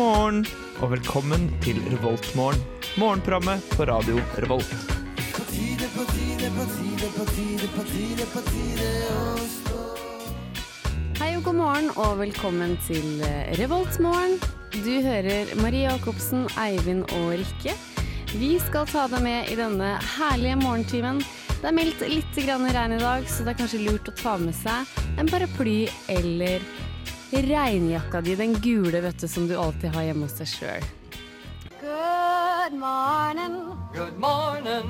morgen og velkommen til Revoltmorgen. Morgenprogrammet på radio Revolt. Hei og god morgen og velkommen til eh, Revoltmorgen. Du hører Marie Jacobsen, Eivind og Rikke. Vi skal ta deg med i denne herlige morgentimen. Det er meldt litt regn i dag, så det er kanskje lurt å ta med seg en paraply eller regnjakka di, den gule vet du, som du alltid har hjemme hos deg sjøl. Good morning, Good morning.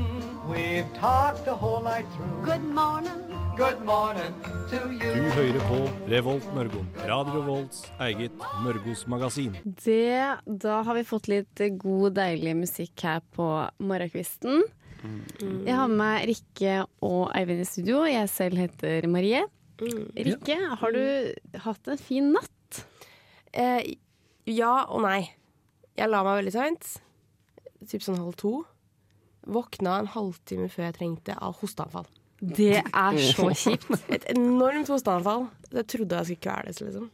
We've talked the whole night through. good morning. Good morning to Du hører på Revolt Mørgon. Radio Volts eget Mørgos magasin. Det, da har vi fått litt god, deilig musikk her på morgenkvisten. Jeg har med meg Rikke og Eivind i studio. Jeg selv heter Marie. Rikke, har du hatt en fin natt? Eh, ja og nei. Jeg la meg veldig seint. Typ sånn halv to. Våkna en halvtime før jeg trengte av hosteanfall. Det er så kjipt. Et enormt hosteanfall. Jeg trodde jeg skulle kveles, liksom.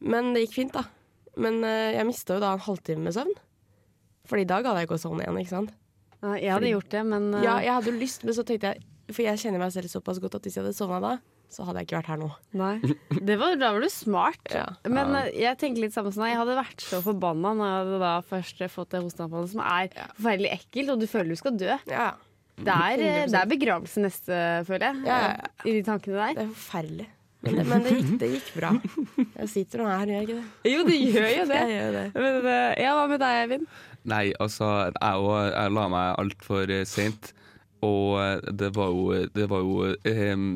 Men det gikk fint, da. Men eh, jeg mista jo da en halvtime med søvn. Fordi i dag hadde jeg ikke å sovne igjen, ikke sant. Ja, Jeg hadde gjort det, men uh, Ja, jeg hadde jo lyst, men så tenkte jeg For jeg kjenner meg selv såpass godt at hvis jeg hadde sovna da, så hadde jeg ikke vært her nå. nei. Det var, da var du smart. Ja. Men uh, jeg tenker litt samme som deg. Jeg hadde vært så forbanna når jeg hadde da først fått det hosteanfallet, som er forferdelig ekkelt, og du føler du skal dø. Ja, Det er, uh, det er begravelse neste, føler jeg. Ja, ja, ja. I de tankene der. Det er forferdelig. Men det, men det, gikk, det gikk bra. Jeg sitter nå her, gjør jeg ikke det? Jo, det gjør jo det. Gjør det. Men uh, ja, hva med deg, Eivind? Nei, altså, jeg, òg jeg la meg altfor seint. Og eh, det var jo, det var jo ehm,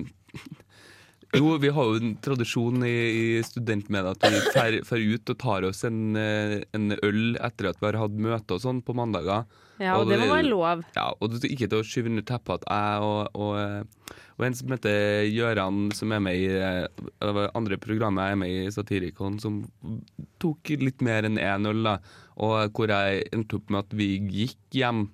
Jo, vi har jo en tradisjon i, i studentmedia at vi fer ut og tar oss en, eh, en øl etter at vi har hatt møte og sånn på mandager. Ja, og det må være lov. Ja, og det ikke til å skyve under teppet at jeg og, og, eh, og en som heter Gøran, som er med i eh, det andre programmet jeg er med i, Satirikon, som tok litt mer enn én øl, da. Og hvor jeg endte opp med at vi gikk hjem,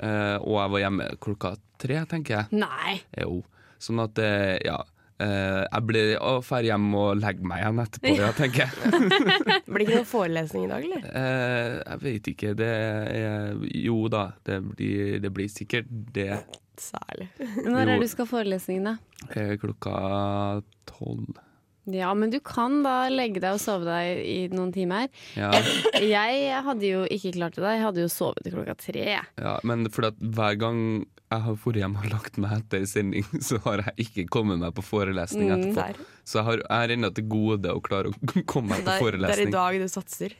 eh, og jeg var hjemme klokka tre, tenker jeg. Nei. Jo. Sånn at, eh, ja. Eh, jeg blir å drar hjem og legger meg igjen etterpå, ja, tenker jeg. Blir det ikke noen forelesning i dag, eller? Uh, jeg vet ikke. Det er Jo da, det blir, det blir sikkert det. Særlig. Når er det du skal ha forelesningen, da? Uh, klokka tolv. Ja, men du kan da legge deg og sove deg i noen timer. Ja, Jeg hadde jo ikke klart det da. Jeg hadde jo sovet til klokka tre. ja, men fordi at hver gang jeg har vært hjemme og lagt meg etter sending, så har jeg ikke kommet meg på forelesning Mm, etterpå. Mm, Så jeg har jeg har ennå til gode å klare å komme meg på forelesning. det er i dag du satser.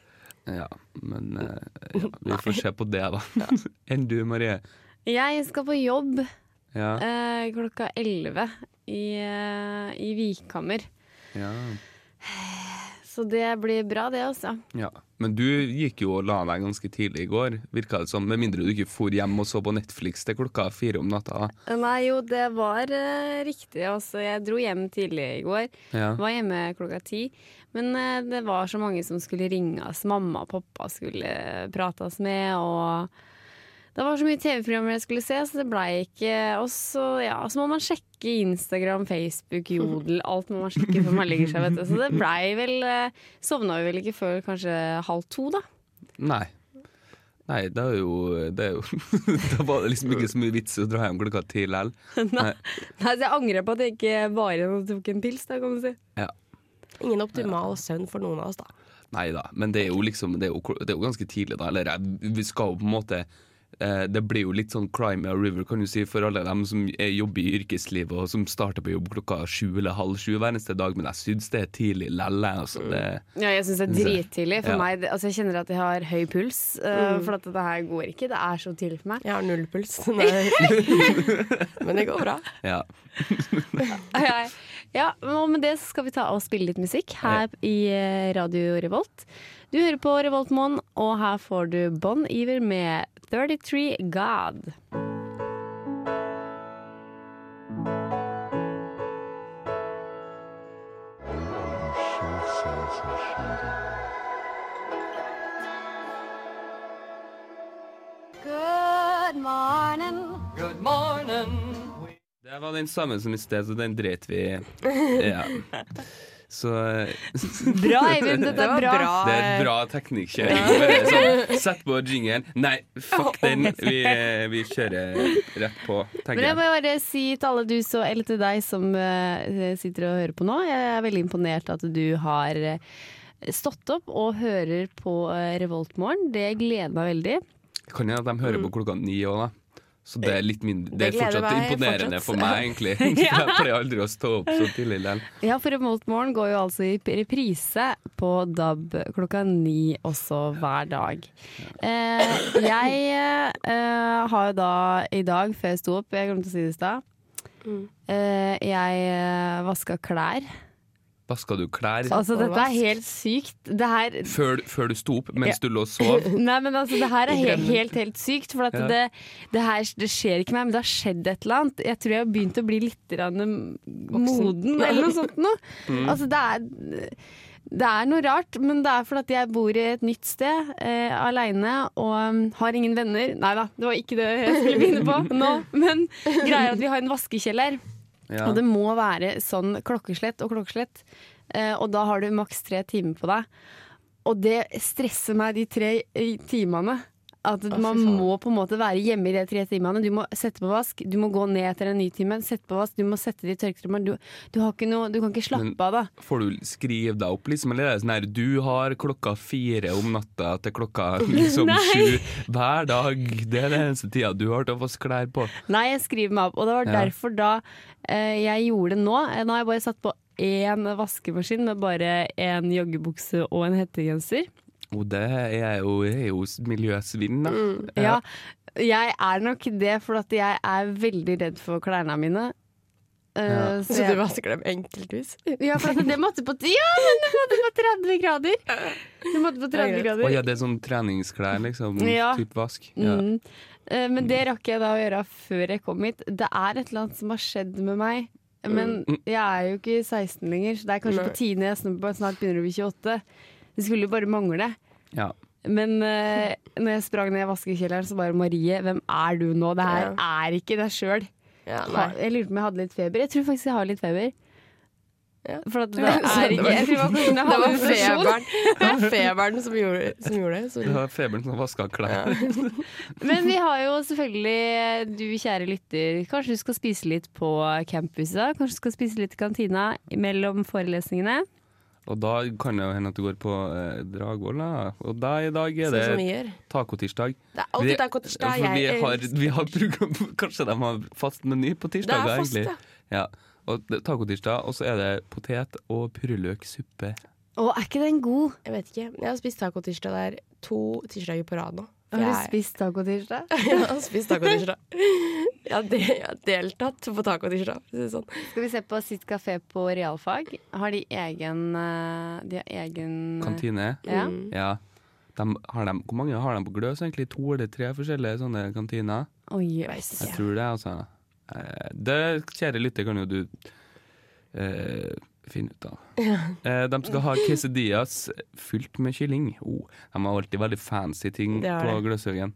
Ja, men eh, ja, vi får se på det, da. Enn du, Marie? Jeg skal på jobb Ja. eh, klokka elleve i, eh, i Vikhammer. ja. Så det blir bra, det, altså. Ja, Men du gikk jo og la deg ganske tidlig i går, virka det som. Med mindre du ikke for hjem og så på Netflix til klokka fire om natta. Nei, jo, det var uh, riktig. Altså, jeg dro hjem tidlig i går. Ja. Var hjemme klokka ti. Men uh, det var så mange som skulle ringes. Mamma og pappa skulle prates med, og det var så mye TV-programmer jeg skulle se, så det blei ikke Og så, ja, så må man sjekke Instagram, Facebook, Jodel. Alt må man sjekke før man legger seg, vet du. Så det blei vel eh, Sovna vi vel ikke før kanskje halv to, da. Nei. Nei, det er jo, det er jo Da var det liksom ikke så mye vits i å dra hjem klokka ti likevel. Nei. Nei, så jeg angrer på at jeg ikke var igjen og tok en pils, da, kan du si. Ja. Ingen optimal søvn for noen av oss, da. Nei da, men det er jo liksom Det er jo, det er jo ganske tidlig, da. Eller vi skal jo på en måte eh, det blir jo litt sånn crime of river kan du si, for alle dem som er, jobber i yrkeslivet og som starter på jobb klokka sju eller halv sju hver eneste dag, men jeg syns det er tidlig lelle. Altså, det, Ja, jeg syns det er drittidlig. For Ja. meg, altså jeg kjenner at jeg har høy puls, uh, for at dette her går ikke. Det er så tidlig for meg. Jeg har null puls. Men det går bra. ja. Ja, ja, og med det skal vi ta og spille litt musikk her i eh, Radio Revolt. Du hører på Revoltmon, og her får du Bon Iver med 33 God. Good morning. Good morning. Det var den samme som i sted, så den dreit vi i. Ja. Så eh, Bra, Eivind. Dette er bra. det er et bra teknikkjøring. Sånn, sett på jingeren. Nei, fuck den. Vi, eh, vi kjører rett på, Men jeg må bare si til alle du så, eller til deg som eh, sitter og hører på nå, jeg er veldig imponert at du har stått opp og hører på Revoltmorgen. Det gleder meg veldig. Kan hende at de hører på klokka ni òg, da. Så det er litt mindre Det Det er fortsatt meg imponerende fortsatt. for meg, egentlig. For Jeg pleier aldri å stå opp så tidlig likevel. Ja, for Revoltmorgen går jo altså i reprise på DAB klokka ni også hver dag. Eh, jeg eh, har jo da i dag, før jeg sto opp, jeg glemte å si det i stad, eh, jeg eh, vaska klær. Vaska du klær Altså, dette er helt sykt. Det her før, før du sto opp, mens du lå og sov? Nei, men altså, det her er helt, helt, helt sykt. For at Ja. det, det her det skjer ikke meg, men det har skjedd et eller annet. Jeg tror jeg har begynt å bli litt moden, eller noe sånt noe. Altså, det er det er noe rart, men det er fordi jeg bor i et nytt sted eh, aleine og um, har ingen venner. Nei da, det var ikke det jeg skulle begynne på nå. Men greia er at vi har en vaskekjeller. Ja. Og det må være sånn klokkeslett og klokkeslett. Eh, og da har du maks tre timer på deg. Og det stresser meg de tre timene. At man må på en måte være hjemme i de tre timene. Du må sette på vask, du må gå ned etter en ny time, sette på vask, du må sette det i tørketrommelen. Du, du, du kan ikke slappe Men- av da. Får du skrive deg opp, liksom? Eller er det sånn her du har klokka fire om natta til klokka liksom sju hver dag? Det er den eneste tida du har til å vaske klær på. Nei, jeg skriver meg opp. Og det var Ja. derfor da eh, jeg gjorde det nå. Eh, Nå har jeg bare satt på én vaskemaskin med bare én joggebukse og en hettegenser. Og det er jo, er jo miljøsvinn, da. Ja, jeg er nok det, for at jeg er veldig redd for klærne mine. Uh, Ja. så Så jeg- du vasker dem enkeltvis? Ja, for at det måtte på Ja, men det måtte på 30 grader! Det måtte på 30 grader. Oh, ja, det er sånn treningsklær, liksom. Ja. Typ vask. Ja. Mm. Uh, Men det rakk jeg da å gjøre før jeg kom hit. Det er et eller annet som har skjedd med meg. Men jeg er jo ikke 16 lenger, så det er kanskje Nei. på tide jeg snart begynner å bli 28. Det skulle jo bare mangle. Ja. Men uh, når jeg sprang ned i vaskekjelleren, så bare Marie, hvem er du nå? Det her er ikke deg sjøl. Ja, Jeg lurte på om jeg hadde litt feber. Jeg tror faktisk jeg har litt feber. Ja. For at det er ikke Jeg tror det var Det var feberen, det var feberen som, gjorde, som gjorde det. Det var feberen som vaska klær. Men vi har jo selvfølgelig, du kjære lytter, kanskje du skal spise litt på campus i dag? Kanskje du skal spise litt i kantina mellom forelesningene? Og da kan det jo hende at du går på eh, Dragvoll, da. Og da i dag er Sånn som det gjør. tacotirsdag. Det er alltid tacotirsdag. For vi Jeg- har, vi har program, Kanskje de har fast meny på Det tirsdager, er fast, egentlig. ja. Ja. Og det- tacotirsdag, og så er det potet og purreløksuppe. Å, er ikke den god? Jeg vet ikke. Jeg har spist tacotirsdag der to tirsdager på rad nå. For Har du jeg- spist tacotirsdag? Jeg har spist tacotirsdag. Jeg har de- jeg har deltatt på tacotirsdag. Sånn. Skal vi se på Sitt kafé på realfag? Har de egen eh, De har egen Kantine. Ja. Mm. Ja. De, har de, hvor mange har de på Gløs, egentlig? To eller tre forskjellige sånne kantiner? Oh, Jeg Jeg tror det, altså. Eh, Det, kjære lytter, kan jo du eh, finne ut av. Eh, de skal ha quesadillas fylt med kylling. Oh, de har alltid veldig fancy ting på. Gløshaugen.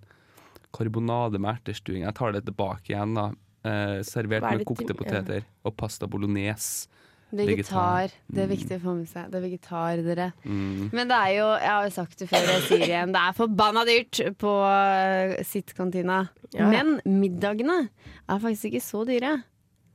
Karbonade med ertestuing. Jeg tar det tilbake igjen, da. Eh, servert er med kokte poteter og pasta bolognese. Vegetar. Vegetar. Det er Mm. viktig å få med seg. Det er vegetar, dere. Mm. Men det er jo, jeg har jo sagt det før, jeg sier det igjen, det er forbanna dyrt på uh, sitt-kantina. Ja. Men middagene er faktisk ikke så dyre.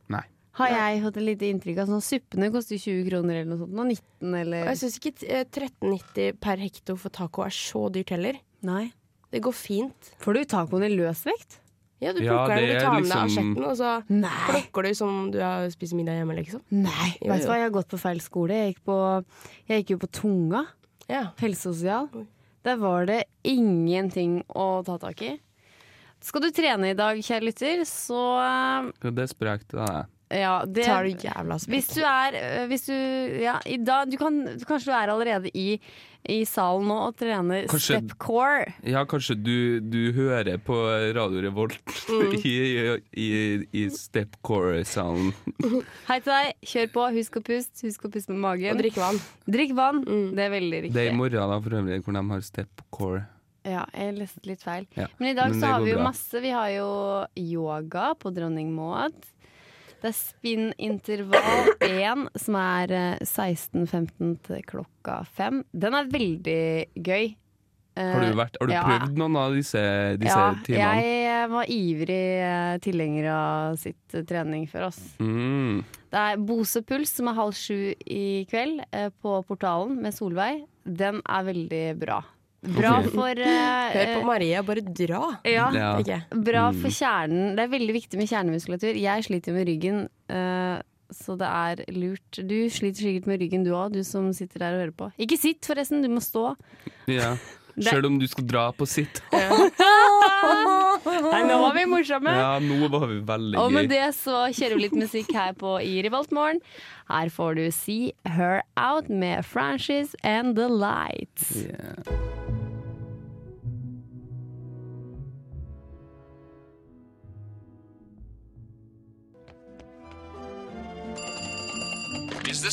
Nei. Har jeg fått et lite inntrykk av sånn suppene koster 20 kroner eller noe sånt. Og 19 eller jeg syns ikke eh, 13,90 per hekto for taco er så dyrt heller. Nei. Det går fint. Får du tacoen i løsvekt? Ja, du Ja, plukker den, du tar tar med deg liksom- asjetten, og så Nei. plukker du som du har spist middag hjemme, liksom. Nei. Jo, Vet du hva, jeg har gått på feil skole. Jeg gikk, på, jeg gikk jo på Tunga. Ja. Helsesosial. Der var det ingenting å ta tak i. Skal du trene i dag, kjære lytter, så Det er sprekt. da. Ja, det, Tar du jævla Hvis du er øh, hvis du, ja, i dag, du kan, Kanskje du er allerede i, i salen nå og trener Kanskje- step core. Ja, kanskje du, du hører på Radio Revolt Mm. i, i, i stepcore-salen. Hei til deg, kjør på. Husk å puste. Husk å puste med magen. Og drikke vann. Drikk vann. Mm. Det er veldig riktig. Det er i morgen, da, for øvrig, hvor de har stepcore. Ja, jeg leste litt feil. Ja. Men i dag Men så har vi jo bra. masse. Vi har jo yoga på Dronning Maud. Det er spinnintervall 1, som er eh, 16.15 til klokka 5. Den er veldig gøy. Eh, Har du, vært, har du ja. prøvd noen av disse, disse ja, timene? jeg var ivrig eh, tilhenger av sitt eh, trening for oss. Mm. Det er Bose Puls, som er halv sju i kveld, eh, på Portalen med Solveig. Den er veldig bra. Bra for uh, Hør på Maria, bare dra. Ja, Ja. bra Mm. for kjernen. Det er veldig viktig med kjernemuskulatur. Jeg sliter med ryggen, uh, så det er lurt. Du sliter sikkert med ryggen du òg, du som sitter der og hører på. Ikke sitt, forresten, du må stå. Ja. Sjøl om du skal dra på sitt. Nei, nå var vi morsomme! Ja, nå var vi veldig Og med gøy. det så kjører vi litt musikk her på I Revoltmorgen. Her får du See Her Out med Franchise and The Lights. Yeah.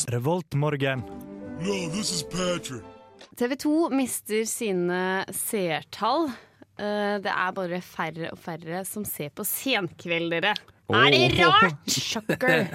Revoltmorgen. TV 2 mister sine seertall. Eh, Det er bare færre og færre som ser på Senkveld, dere. Er det rart? Shocker.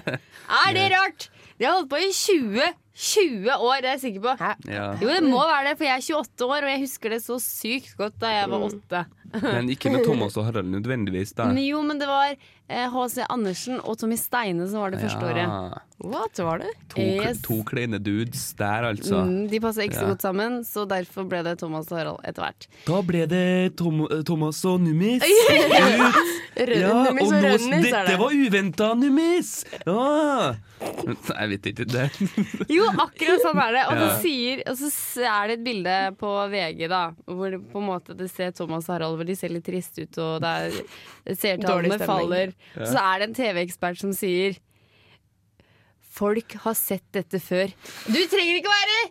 Er det rart? De har holdt på i 20, 20 år, det er jeg sikker på. Ja. Jo, det må være det, for jeg er 28 år, og jeg husker det så sykt godt da jeg var åtte. Men ikke med Thomas og Harald nødvendigvis, Der. Men Jo, men det var H.C. Andersen og Tommy Steine som var det første året. What var det? To, Yes. to kleine dudes der, altså. Mm, de passa ikke så Ja. godt sammen, så derfor ble det Thomas og Harald etter hvert. Da ble det Tom, Thomas og Nummis. ja, og nå, dette var uventa, Nummis! Ja. Jeg vet ikke det. Jo, akkurat sånn er det. Og, Ja. så sier, og så er det et bilde på VG da Hvor det på en måte det ser Thomas og Harald hvor de ser litt triste ut, og det er Dårlig seertallene faller. Så er det en TV-ekspert som sier Folk har sett dette før. Du trenger ikke være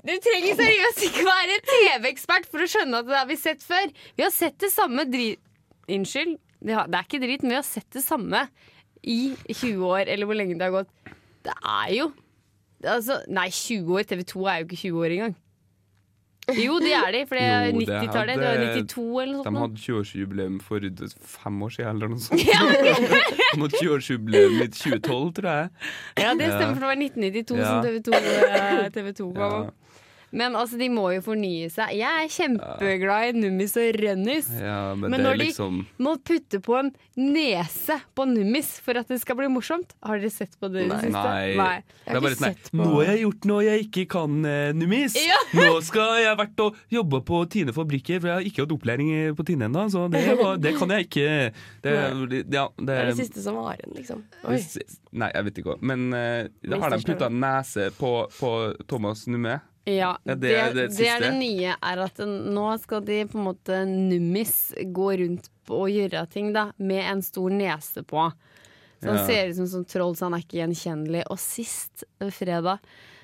du trenger seriøst ikke være TV-ekspert for å skjønne at det har vi sett før. Vi har sett det samme drit... Unnskyld, det det er ikke drit, men vi har sett det samme i 20 år, eller hvor lenge det har gått. Det er jo altså, Nei, 20 år. TV 2 er jo ikke 20 år engang. Jo, det er de, for det er 90-tallet. Det var 92 eller noe sånt. De hadde 20-årsjubileum for fem år siden, eller noe sånt. De hadde 20-årsjubileum i 2012, tror jeg. Ja, det stemmer, for det var 1992 Ja. som TV 2, eh, TV 2 kom. Ja. Men altså, de må jo fornye seg. Jeg er kjempeglad i Nummis og Rønnis. Ja, men, Men det når er de- liksom Må putte på en nese på Nummis for at det skal bli morsomt. Har dere sett på det i det siste? Nei. Nei. Jeg har bare ikke sett på- Nå har jeg gjort noe jeg ikke kan, eh, Numis. Ja. Nå skal jeg vært og jobbe på Tine fabrikker, for jeg har ikke hatt opplæring på Tine ennå, så det, var, det kan jeg ikke. Det, ja, det, Det er det siste som var igjen, liksom. Oi. Nei, jeg vet ikke hva. Men eh, da har de putta nese på, på Thomas Numme. Ja, det, det er det det er det nye, er at nå skal de på en måte nummis gå rundt og gjøre ting da, med en stor nese på. Så han Ja. ser ut som sånn troll, så han er ikke gjenkjennelig. Og sist fredag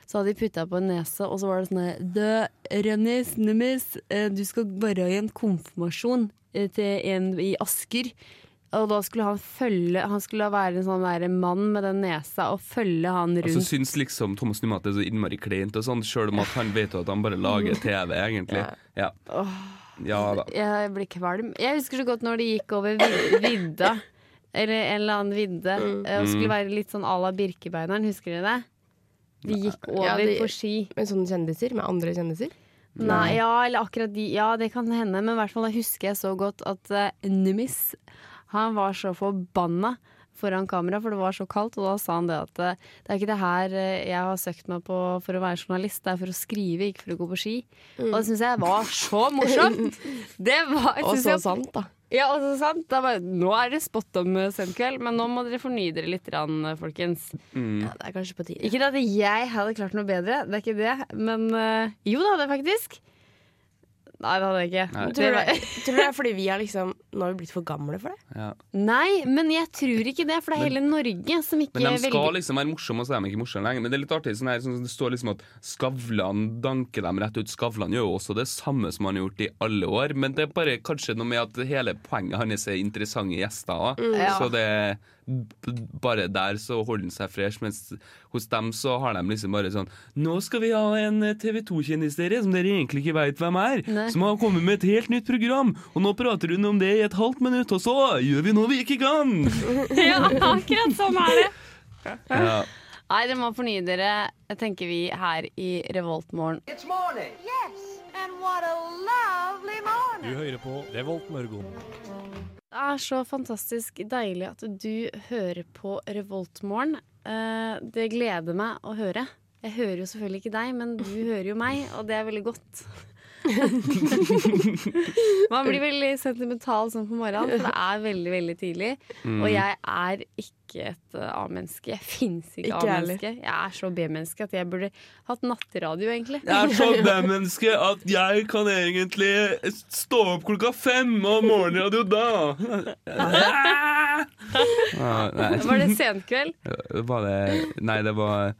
så hadde de putta på en nese, og så var det sånn «Dø, Rennis, nummis, eh, du skal bare i en konfirmasjon eh, til en i Asker. Og da skulle han følge Han skulle være en sånn der mann med den nesa og følge han Og så rundt. syns liksom Thomas Nymat at det er så innmari kleint, og sånn, sjøl om at han vet at han bare lager TV, egentlig. Ja, ja da. Jeg blir kvalm. Jeg husker så godt når de gikk over vidda. Eller en eller annen vidde. eh, Og skulle være litt sånn à la Birkebeineren, husker dere det? De gikk over Ja, de- på ski. Med sånne kjendiser? Med andre kjendiser? Nei, ja, eller akkurat de. Ja, det kan hende, men i hvert fall da husker jeg så godt at uh, Numis Han var så forbanna foran kamera, for det var så kaldt, og da sa han det at eh, det er ikke det her eh, jeg har søkt meg på for å være journalist, det er for å skrive, ikke for å gå på ski. Og det syns jeg var så morsomt! Det var Og så jeg- sant, da. Ja, og så sant. Da bare, nå er det spot om eh, Senkveld, men nå må dere fornye dere litt, grann, folkens. Mm. Ja, det er kanskje på tide. Ikke at jeg hadde klart noe bedre, det er ikke det, men jo, det hadde jeg faktisk. Nei, det hadde jeg ikke. Tror du, det- tror du det er fordi vi har liksom Nå har vi blitt for gamle for det? Ja. Nei, men jeg tror ikke det, for det er hele Norge som ikke velger Men de skal velger liksom være morsomme, og så er de ikke morsomme lenger. Men det er litt artig, sånn her, sånn, det står liksom at Skavlan danker dem rett ut. Skavlan gjør jo også det samme som han har gjort i alle år, men det er bare kanskje noe med at hele poenget hans er interessante gjester. òg. Mm. Ja. Så det er bare der så holder han seg fresh, mens hos dem så har de liksom bare sånn Nå skal vi ha en TV 2-kjendis dere som dere egentlig ikke veit hvem er, Nei. som har kommet med et helt nytt program, og nå prater hun om det i et halvt minutt, og så gjør vi noe vi ikke kan! Ja, akkurat sånn er det. Ja. Nei, dere må fornye dere, tenker vi her i Revoltmorgen. Yes, Du hører på Revoltmorgon. Det er så fantastisk deilig at du hører på Revoltmorgen. Eh, Det gleder meg å høre. Jeg hører jo selvfølgelig ikke deg, men du hører jo meg, og det er veldig godt. Man blir veldig sentimental sånn på morgenen, for det er veldig, veldig tidlig. Mm. Og jeg er ikke et eh, A-menneske. Jeg fins ikke Ikke A-menneske. Jeg er så B-menneske at jeg burde hatt nattradio, egentlig. Jeg er så B-menneske at jeg kan egentlig stå opp klokka fem og morgenradio da. Ah, nei. Var det senkveld? Var det Nei, det var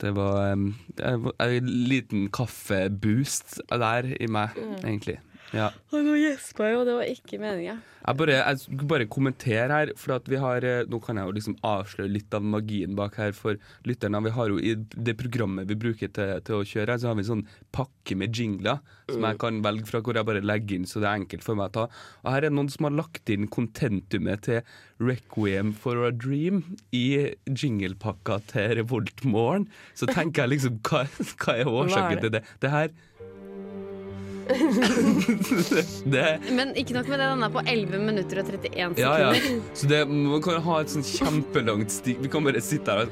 Det var en liten kaffeboost der i meg, egentlig. Ja. Og nå gjespa jeg, og det var ikke meninga. Jeg bare, jeg skulle bare kommentere her, for at vi har eh, Nå kan jeg jo liksom avsløre litt av magien bak her for lytterne. Vi har jo I det programmet vi bruker til, til å kjøre her, så har vi en sånn pakke med jingler som jeg kan velge fra, hvor jeg bare legger inn så det er enkelt for meg å ta. Og her er noen som har lagt inn kontentumet til Requiem for a Dream i jinglepakka til Revoltmorgen. Så tenker jeg liksom, hva, hva er årsaken til det? Det her Men ikke nok med det, den er på 11 minutter og 31 sekunder. Ja, ja. Så det, man kan ha et sånn kjempelangt stikk. Vi kan bare sitte her og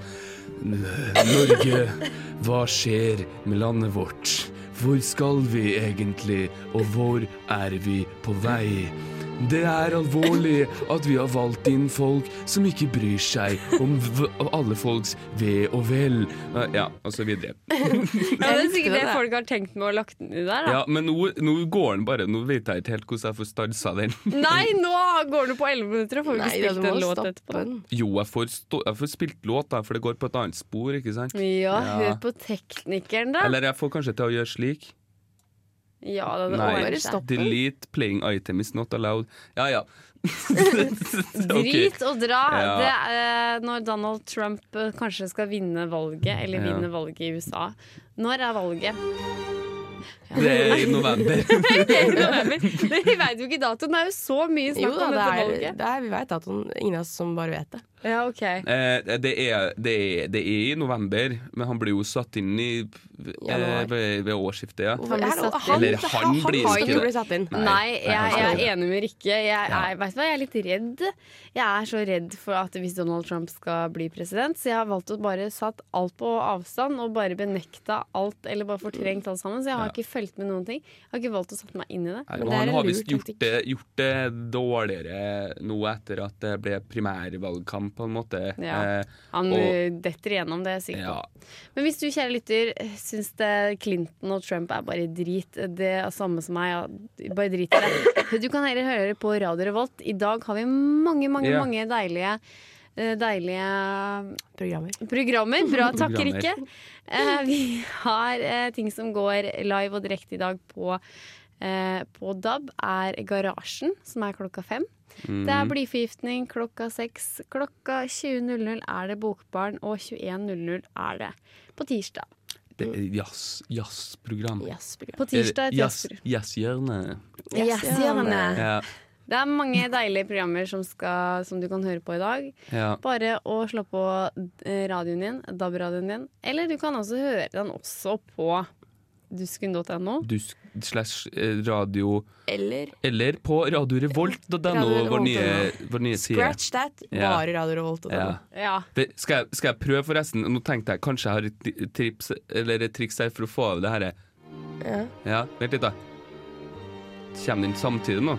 Norge, hva skjer med landet vårt? Hvor skal vi egentlig, og hvor er vi på vei? Det er alvorlig at vi har valgt inn folk som ikke bryr seg om v alle folks ve og vel. Ja, og så videre. Ja, det er sikkert det folk har tenkt med å lagt den ut der. Da. Ja, Men nå, nå går den bare. Nå vet jeg ikke helt hvordan jeg får stansa den. Nei, nå går den på 11 minutter og får Nei, ikke spilt en låt etterpå. den. Jo, jeg får, stå, jeg får spilt låt, da, for det går på et annet spor, ikke sant? Ja, Ja. hør på teknikeren, da. Eller jeg får kanskje til å gjøre slik. Ja, det, hadde Nei, delete playing item is not allowed. Ja, ja. Drit og dra. Ja. Det er, når Donald Trump eh, kanskje skal vinne valget, eller Ja. vinne valget i USA. Når er valget? Det er i november. Vi veit jo ikke datoen. Det er jo så mye snakk om dette er, valget. det er, vi veit at ingen av oss som bare vet det. Ja, ok. Eh, det, er, det, er, det er i november, men han blir jo satt inn i eh, ved, ved årsskiftet, ja. Han blir Eller han blir han ikke ikke det. bli satt inn. Nei. Nei, jeg, jeg er enig med Rikke. Jeg er, hva, jeg er litt redd. Jeg er så redd for at hvis Donald Trump skal bli president, så jeg har valgt å bare satt alt på avstand og bare benekta alt, eller bare fortrengt alt sammen. Så jeg har Ja. ikke fulgt med noen ting. Jeg har ikke valgt å sette meg inn i det. Nei, Men det han har visst gjort det, gjort det dårligere nå etter at det ble primærvalgkamp, på en måte. Ja. Eh, Han Og- detter igjennom, det er jeg sikker på. ja. Men hvis du, kjære lytter, syns det Clinton og Trump er bare drit, det er samme som meg, bare drit i det. Du kan heller høre på Radio Revolt. I dag har vi mange, mange, Ja. mange deilige Deilige Programmer. programmer. Bra, takk, Programmer. Rikke. Eh, vi har eh, ting som går live og direkte i dag på, eh, på DAB, er Garasjen, som er klokka fem. Mm. Det er blyforgiftning klokka seks. Klokka 20.00 er det Bokbarn, og 21.00 er det på tirsdag. Det er jazzprogram. Yes, yes, yes, På tirsdag et det jazzprogram. Jazzhjørnet. Yes, yes, Ja, Det er mange deilige programmer som, skal, som du kan høre på i dag. ja. Bare å slå på eh, radioen din, DAB-radioen din. Eller du kan også høre den også på dusken.no. Dusk slash eh, radio Eller Eller på radiorevolt.no, Radio vår nye, vår nye side. Scratch that, Ja. bare Radio Revolt. Ja. Ja. Det- Skal jeg, skal jeg prøve, forresten? Nå tenkte jeg kanskje jeg har et trips Eller et triks her for å få av det her. Ja. Ja, vent litt, da. Kommer den samtidig nå?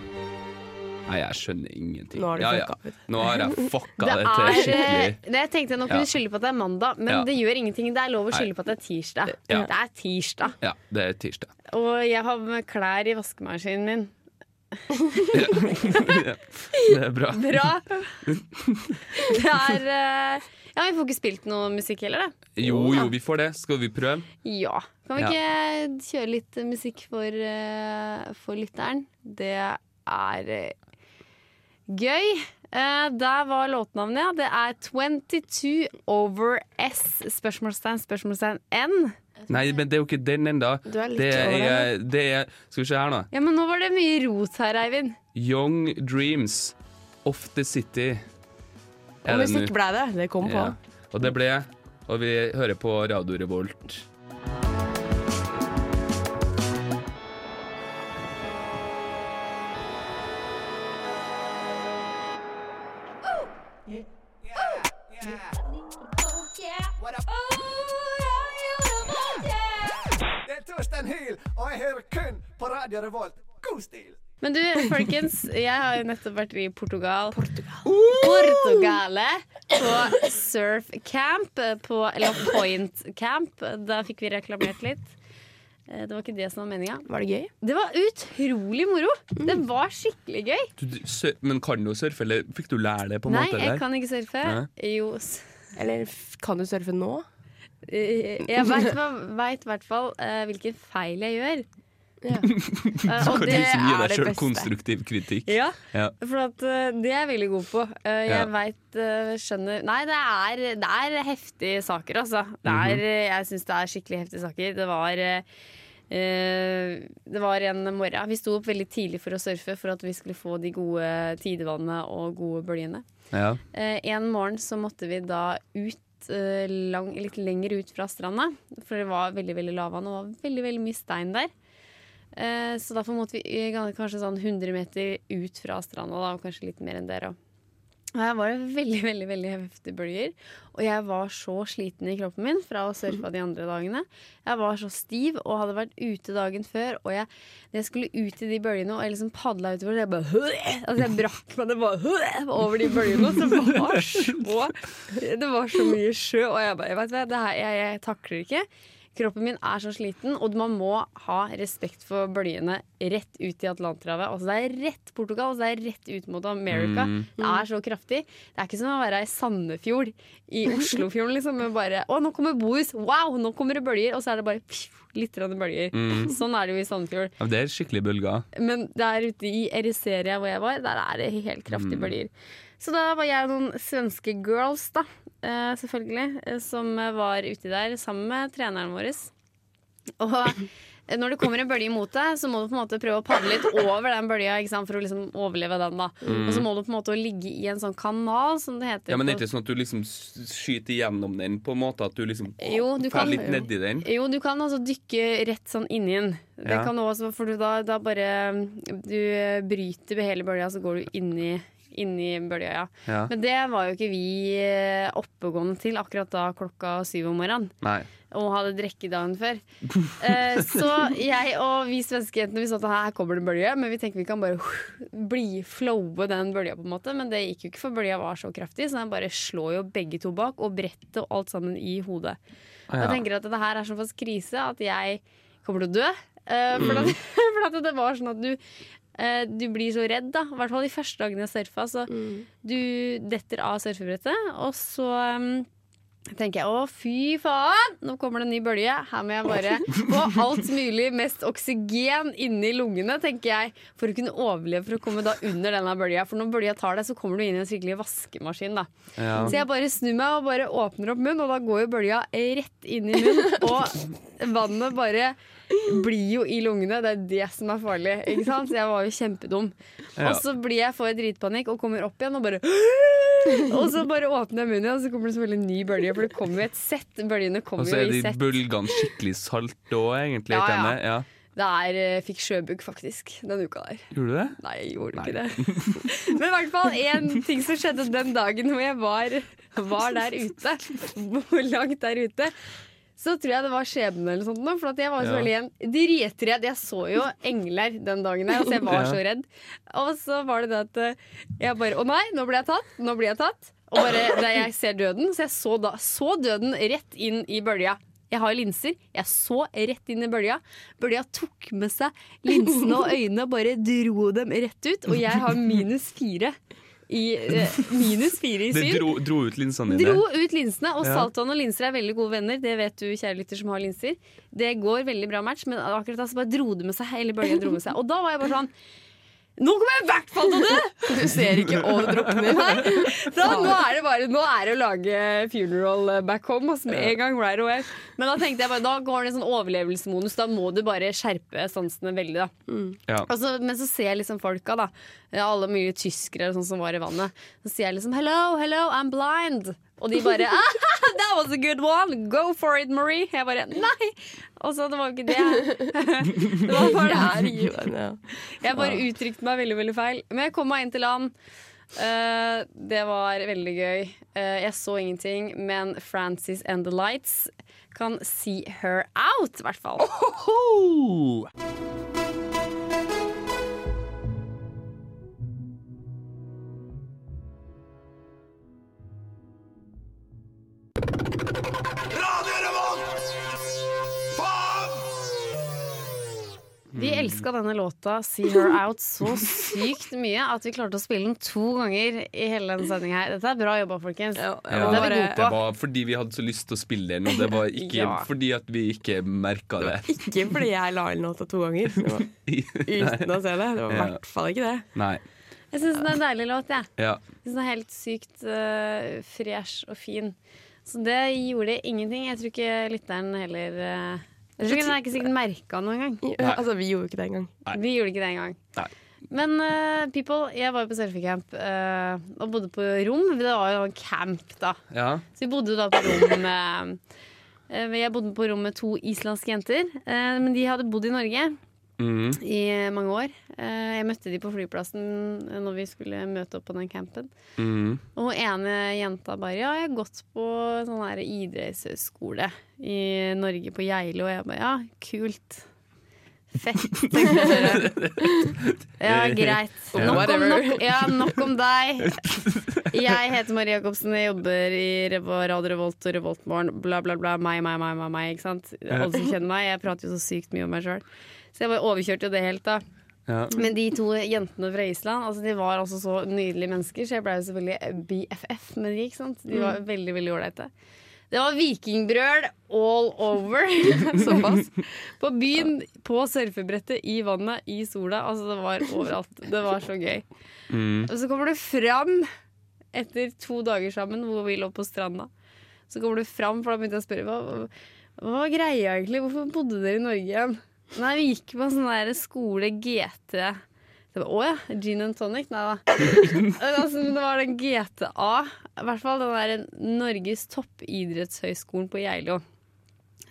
Nei, jeg skjønner ingenting. Nå har Ja, ja. Nå har jeg fucka Det det, til skikkelig. eh, det jeg tenkte nå kunne Ja. skylde på at det er mandag, men Ja. det gjør ingenting. Det er lov å skylde på at det er tirsdag. Ja. Det er tirsdag. Ja, det er tirsdag. Og jeg har med klær i vaskemaskinen min. Det er bra. Bra! Det er eh, Ja, vi får ikke spilt noe musikk heller, da. Jo, jo, vi får det. Skal vi prøve? Ja. Kan vi Ja. ikke kjøre litt musikk for, eh, for lytteren? Det er gøy. Uh, der var låtnavnet, ja. Det er 22 over S. Spørsmålstegn, spørsmålstegn N. Nei, men det er jo ikke den enda. Du er litt Det er, det er Skal vi se her nå. Ja, men nå var det mye rot her, Eivind. Young Dreams of the City. Er og musikk ble det. Det kom på. Ja. Og det ble Og vi hører på Radio Revolt. Radio Revolt. God stil! Men du, folkens, jeg har jo nettopp vært i Portugal. Portugale. På surfcamp, på, eller Point Camp. Da fikk vi reklamert litt. Eh, Det var ikke det som var meninga. Var det gøy? Det var utrolig moro! Det var skikkelig gøy. Du, du, sø- men kan du surfe, eller fikk du lære det på en Nei, måte? jeg kan ikke surfe. Nei. Jo, s- Eller f- kan du surfe nå? eh, jeg veit i hvert fall eh, hvilken feil jeg gjør. Ja. Eh, Så kan du liksom gi deg sjøl konstruktiv kritikk. Ja, Ja. for at, eh, det er jeg veldig god på. Eh, jeg Ja. veit Skjønner Nei, det er, det er heftige saker, altså. Det er, mm -hmm. Jeg syns det er skikkelig heftige saker. Det var eh, det var en morgen Vi sto opp veldig tidlig for å surfe for at vi skulle få de gode tidevannene og gode bølgene. Ja. Uh, en morgen så måtte vi da ut lang, litt lenger ut fra stranda. For det var veldig veldig lavvann og var veldig veldig mye stein der. Eh, så derfor måtte vi kanskje sånn 100 meter ut fra stranda, da, og kanskje litt mer enn dere Og her var veldig veldig, veldig heftige bølger. Og jeg var så sliten i kroppen min fra å surfe de andre dagene. Jeg var så stiv og hadde vært ute dagen før. Og jeg, når jeg skulle ut i de bølgene og jeg liksom padla utover, jeg bare Altså jeg brakk meg det bare over de bølgene. Så det var så Det var så mye sjø, og jeg bare Vet du hva, jeg, jeg takler ikke. Kroppen min er så sliten, og man må ha respekt for bølgene rett ut i Atlanterhavet. Altså det er rett Portugal, altså det er rett ut mot America. Mm. Det er så kraftig. Det er ikke som å være i Sandefjord, i Oslofjorden, liksom. Med bare Å, nå kommer Bohus! Wow, nå kommer det bølger! Og så er det bare pff, litt bølger. Mm. Sånn er det jo i Sandefjord. Ja, Det er skikkelig bølger. Men der ute i Ericeria hvor jeg var, der er det helt kraftige Mm. bølger. Så da var jeg og noen svenske girls, da, selvfølgelig, eh, som var uti der sammen med treneren vår. Og eh, når det kommer en bølge imot deg, så må du på en måte prøve å padle litt over den bølga for å liksom overleve den. da Og så må du på en måte ligge i en sånn kanal, som det heter. Mm. Ja, Men er det ikke sånn at du liksom skyter gjennom den på en måte? At du liksom Jo, du kan- litt nedi den? Jo, du kan altså dykke rett sånn inni den. Det Ja. kan også, for du da, da bare Du bryter hele bølga, så går du inni, inni bølga, ja. Ja. Men det var jo ikke vi eh, oppegående til akkurat da klokka syv om morgenen. Nei. Og hadde drukket dagen før. Eh, så jeg og vi svenske jentene Vi sa at her kommer det bølge, men vi tenkte vi kan bare bli flowe den bølga, på en måte. Men det gikk jo ikke, for bølga var så kraftig, så den bare slår jo begge to bak, og brettet og alt sammen i hodet. Ja. Jeg tenker at det her er såpass krise at jeg kommer til å dø. Uh, for, at, for at det var sånn at du du blir så redd, da. I hvert fall de første dagene jeg surfa. Så du detter av surfebrettet, og så um, tenker jeg å, fy faen, nå kommer det en ny bølge. Her må jeg bare få alt mulig mest oksygen inni lungene, tenker jeg, for å kunne overleve for å komme da under denne bølga. For når bølga tar deg, så kommer du inn i en skikkelig vaskemaskin, da. Ja. Så jeg bare snur meg og bare åpner opp munnen, og da går jo bølga rett inn i munnen. Og vannet bare blir jo i lungene. Det er det som er farlig. Ikke sant? Så jeg var jo kjempedum. Ja. Og så blir jeg får jeg dritpanikk og kommer opp igjen og bare Og så bare åpner jeg munnen og så kommer det selvfølgelig en ny bølge. For det kommer jo et sett. Bølgene Og så er de sett. bølgene skikkelig salte òg, egentlig. Ja, ja. Ja. Det er eh, fikk sjøbukk, faktisk, den uka der. Gjorde du det? Nei, jeg gjorde ikke det. Men i hvert fall én ting som skjedde den dagen hvor jeg var, var der ute. Hvor langt der ute. Så tror jeg det var skjebnen eller sånt. For jeg var så Ja. veldig igjen dritredd. Jeg så jo engler den dagen der, så jeg var så redd. Og så var det det at eh, jeg bare Å nei, nå blir jeg tatt! Nå blir jeg tatt. Og bare da jeg ser døden, så jeg så, da, så døden rett inn i bølja. Jeg har linser. Jeg så rett inn i bølja. Bølja tok med seg linsene og øynene og bare dro dem rett ut. Og jeg har minus fire i, eh, minus fire i Det syn. dro, dro ut linsene dine? Dro ut linsene, og Ja. saltvann og linser er veldig gode venner. Det vet du, kjære lytter, som har linser. Det går veldig bra match, men akkurat da så bare dro det med seg hele bølgen. Og da var jeg bare sånn Nå kommer jeg i hvert fall til å dø! Du ser ikke å det drukner. Da, nå er det bare Nå er det å lage funeral back home altså, med en gang. right away Men da tenkte jeg bare Da går det i sånn overlevelsesmodus. Da må du bare skjerpe sansene veldig. da Ja. altså, Men så ser jeg liksom folka, da. Alle mye tyskere og sånn som var i vannet. Så sier jeg liksom 'hello, hello, I'm blind'. Og de bare ah, 'That was a good one! Go for it, Marie'. Jeg bare nei. Og så det var jo ikke det. det var bare, er ja. jeg bare uttrykte meg veldig veldig feil. Men jeg kom meg inn til land. Uh, det var veldig gøy. Uh, jeg så ingenting, men Frances and the Lights kan see her out, i hvert fall. Radio Vi elska denne låta 'See Her Out' så sykt mye at vi klarte å spille den to ganger i hele denne sendinga her. Dette er bra jobba, folkens. Ja, Ja, det er vi gode på. det var fordi vi hadde så lyst til å spille den, og det var ikke Ja. fordi at vi ikke merka det. Ikke fordi jeg la inn låta to ganger. Uten å se det. Det var i Ja. hvert fall ikke det. Nei. Jeg syns den er en deilig låt, jeg. Ja. Jeg synes Den er helt sykt uh, fresh og fin. Så det gjorde ingenting. Jeg tror ikke lytteren heller uh, Jeg tror ikke Den er ikke sikkert merka noen gang. Altså, vi gjorde ikke det engang. Vi gjorde ikke det engang. Nei. Men uh, people, jeg var jo på surfecamp uh, og bodde på rom. Det var jo en camp, da. ja. Så vi bodde da på rom med uh, Jeg bodde på rom med to islandske jenter. eh, Men de hadde bodd i Norge Mhm. i mange år. Eh, Jeg møtte de på flyplassen når vi skulle møte opp på den campen. Mm. Og ene jenta bare Ja, jeg har gått på sånn idrettshøyskole i Norge, på Geilo. Og jeg bare Ja, kult. Fett. Ja, greit. Ja. Nok om, nok, ja, nok om deg. Jeg heter Marie Jacobsen, jeg jobber i Radio Revolt og Revoltmorgen. Bla, bla, bla. Meg, meg, meg, meg, meg. Ikke sant? Alle som kjenner meg. Jeg prater jo så sykt mye om meg sjøl. Så jeg bare overkjørte jo det helt, da. ja. Men de to jentene fra Island altså de var altså så nydelige mennesker, så jeg ble jo selvfølgelig BFF med de. ikke sant? De var veldig veldig ålreite. Det var vikingbrøl all over. Såpass. På byen, på surfebrettet, i vannet, i sola. Altså Det var overalt. Det var så gøy. Mm. Og så kommer du fram etter to dager sammen hvor vi lå på stranda. Så kommer du fram, for da begynte jeg å spørre hva, hva var greia egentlig? Hvorfor bodde dere i Norge igjen? Nei, vi gikk på en sånn der skole GT. Jeg bare, Å ja, gin and tonic? Nei da. altså, det var den GTA. I hvert fall den der Norges toppidrettshøyskolen på Geilo.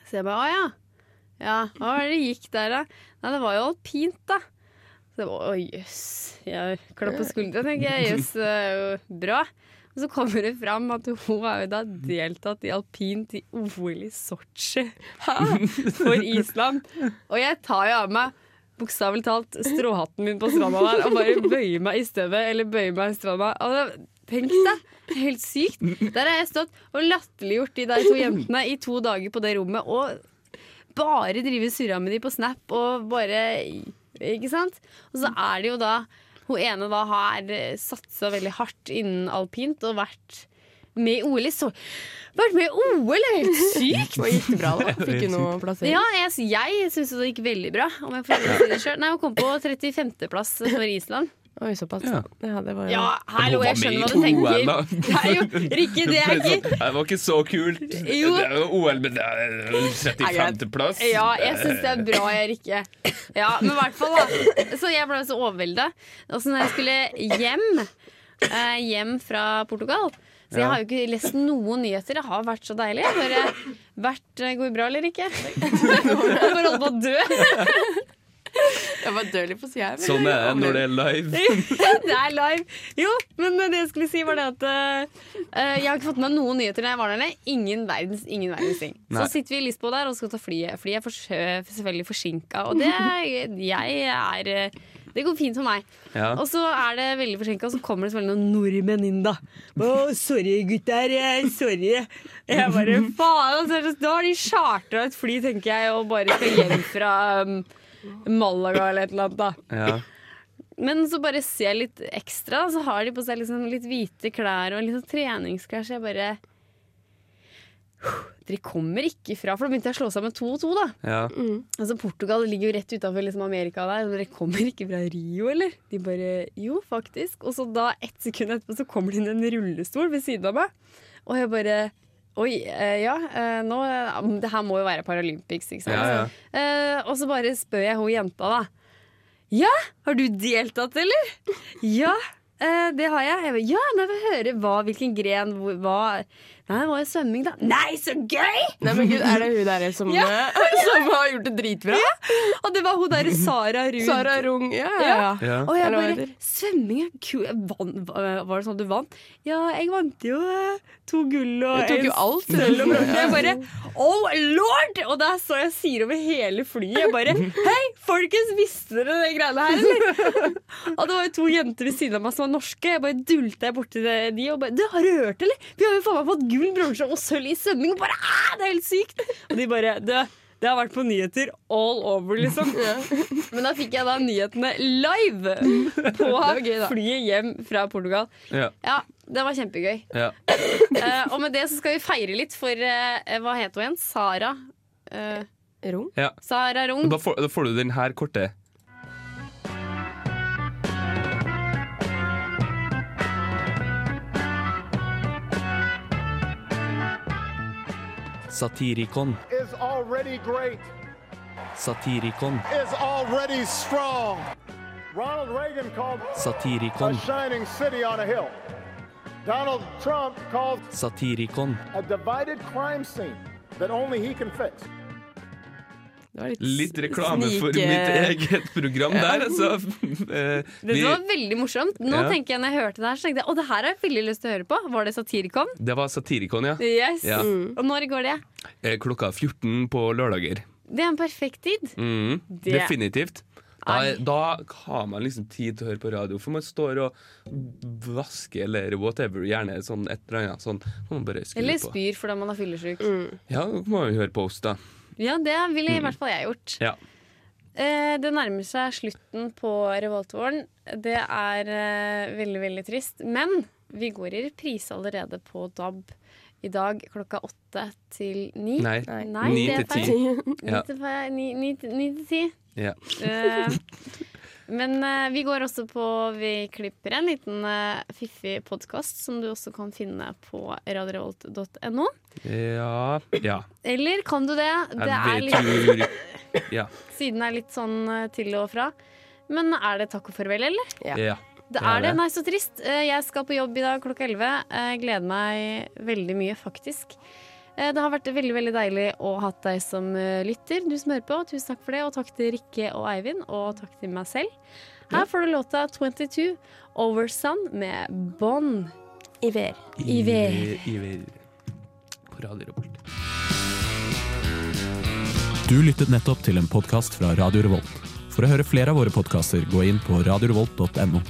Så jeg bare å ja. Ja, hva var det det gikk der, da? Nei, det var jo alpint, da. Så jeg bare, å jøss. Jeg klapp på skuldra, tenker jeg. Jøss, det bra. Og så kommer det fram at hun har jo da deltatt i alpint i OL i Sotsji for Island. Og jeg tar jo av meg bokstavelig talt stråhatten min på stranda der og bare bøye meg i støvet eller bøye meg i stranda. Altså, tenk deg! Helt sykt. Der har jeg stått og latterliggjort de der to jentene i to dager på det rommet og bare drive surra med de på Snap og bare Ikke sant? Og så er det jo da hun ene da har satsa veldig hardt innen alpint og vært med i OL i så Vært med i OL, det er helt sykt! Og gikk det bra, da? Fikk du noe plassering? Ja, jeg, jeg syns det gikk veldig bra. Om jeg får si det selv. Nei, Hun kom på 35.-plass for Island. Oi, såpass. Ja. Ja, det var jo Ja, hallo, jeg skjønner hva du tenker. Nei, jo, Rikke, det er ikke Det var ikke så kult. Jo. Det er jo OL, men det er 35.-plass. Ja, jeg syns det er bra, jeg, Rikke. Ja, men i hvert fall, da. Så jeg ble så overvelda. Og så når jeg skulle hjem, eh, hjem fra Portugal Så jeg har jo ikke lest noen nyheter. Det har vært så deilig. Jeg har bare vært, eh, Går det bra eller ikke? Jeg bare holdt på å dø. Jeg var død litt på sida Sånn er det når det er live. Det er live. Jo, men det jeg skulle si, var det at uh, jeg har ikke fått med meg noen nyheter når jeg var der nede. Ingen verdens, ingen verdens ting. Nei. Så sitter vi i Lisboa der og skal ta flyet. Flyet er for, selvfølgelig forsinka, og det er, jeg er eh, det går fint for meg. Ja. Og så er det veldig forsinka, og så kommer det selvfølgelig noen nordmenn inn, da. Å, sorry, gutter. eh, Sorry. Jeg bare faen. Altså, da har de chartra et fly, tenker jeg, og bare skal hjem fra um, Malaga eller et eller annet, da. Ja. Men så bare ser jeg litt ekstra, så har de på seg liksom litt hvite klær og litt sånn treningsklær, så jeg bare Dere kommer ikke fra For da begynte jeg å slå sammen to og to, da. Ja. Altså Portugal ligger jo rett utafor liksom Amerika der. Dere kommer ikke fra Rio, eller? De bare Jo, faktisk. Og så da, ett sekund etterpå, så kommer det inn en rullestol ved siden av meg. Og jeg bare Oi, eh, ja, eh, nå eh, Det her må jo være Paralympics, ikke sant? Ja, ja. Eh, og så bare spør jeg hun jenta, da. Ja, har du deltatt, eller? Ja, eh, det har jeg. jeg bare, ja, nei, få høre hva, hvilken gren, hva Nei, det var jo svømming, da. Nei, så gøy! Nei, men gud, Er det hun der som, Ja. som har gjort det dritbra? Ja. Og det var hun derre Sara Rung. Sara Rung. Ja, ja, ja. Og jeg bare? Svømming er kul. Var det sånn du vant? Ja, jeg vant jo eh, to gull og Du tok jo alt. og. Jeg bare Oh lord! Og der så jeg sier over hele flyet. Jeg bare Hei, folkens, visste dere de greiene her, eller? og det var jo to jenter ved siden av meg som var norske. Jeg bare dulta jeg borti de og bare Du, har du hørt, eller? Vi har jo faen meg fått gull, bronse og sølv i svømming. Og bare Æ, det er helt sykt! Og de bare Du, det har vært på nyheter all over, liksom. Men da fikk jeg da nyhetene live på gøy, flyet hjem fra Portugal. Ja. Ja, det var kjempegøy. Ja. Uh, og med det så skal vi feire litt for uh, Hva het hun igjen? Sara. Uh, Rung? ja. Sara Rung. Da, får, da får du den her korte. Donald Satirikon. Satirikon. Satirikon. a divided crime scene that only he can fix. Det var litt, Litt reklame for mitt eget program der, altså. Eh, vi- var veldig morsomt. Nå Ja. tenker jeg Når jeg hørte det her, så tenkte jeg å, det her har jeg veldig lyst til å høre på. Var det Satirikon? Det var Satirikon, ja. Yes. Ja. Og når går det? Eh, Klokka 14 på lørdager. Det er en perfekt tid. Mm, Det- Definitivt. Da, da har man liksom tid til å høre på radio, for man står og vasker eller whatever. Gjerne sånn et eller annet sånn. Eller spyr fordi man er fyllesyk. Ja, da må vi høre på oss, da. Ja, det ville i hvert fall jeg gjort. Ja. Eh, det nærmer seg slutten på Revoltvåren. Det er eh, veldig, veldig trist. Men vi går i reprise allerede på DAB i dag klokka åtte til ni. Nei. Ni til ti. Ni til ni ti. Ja. Men uh, vi går også på Vi klipper en liten uh, fiffig podkast som du også kan finne på radiorevolt.no. Ja. ja. Eller kan du det? Det er litt, Ja. siden er litt sånn eh, til og fra. Men er det takk og farvel, eller? Ja. ja. Det Det er det. det. Nei, så trist. Jeg skal på jobb i dag klokka 11. Jeg gleder meg veldig mye, faktisk. Eh, Det har vært veldig veldig deilig å ha deg som eh, lytter, du som hører på. Tusen takk for det. Og takk til Rikke og Eivind, og takk til meg selv. Her får du låta 22 Over Sun med Bon Iver. Iver. Iver. På Radio Revolt. Du lyttet nettopp til en podkast fra Radio Revolt. For å høre flere av våre podkaster, gå inn på radiorevolt.no.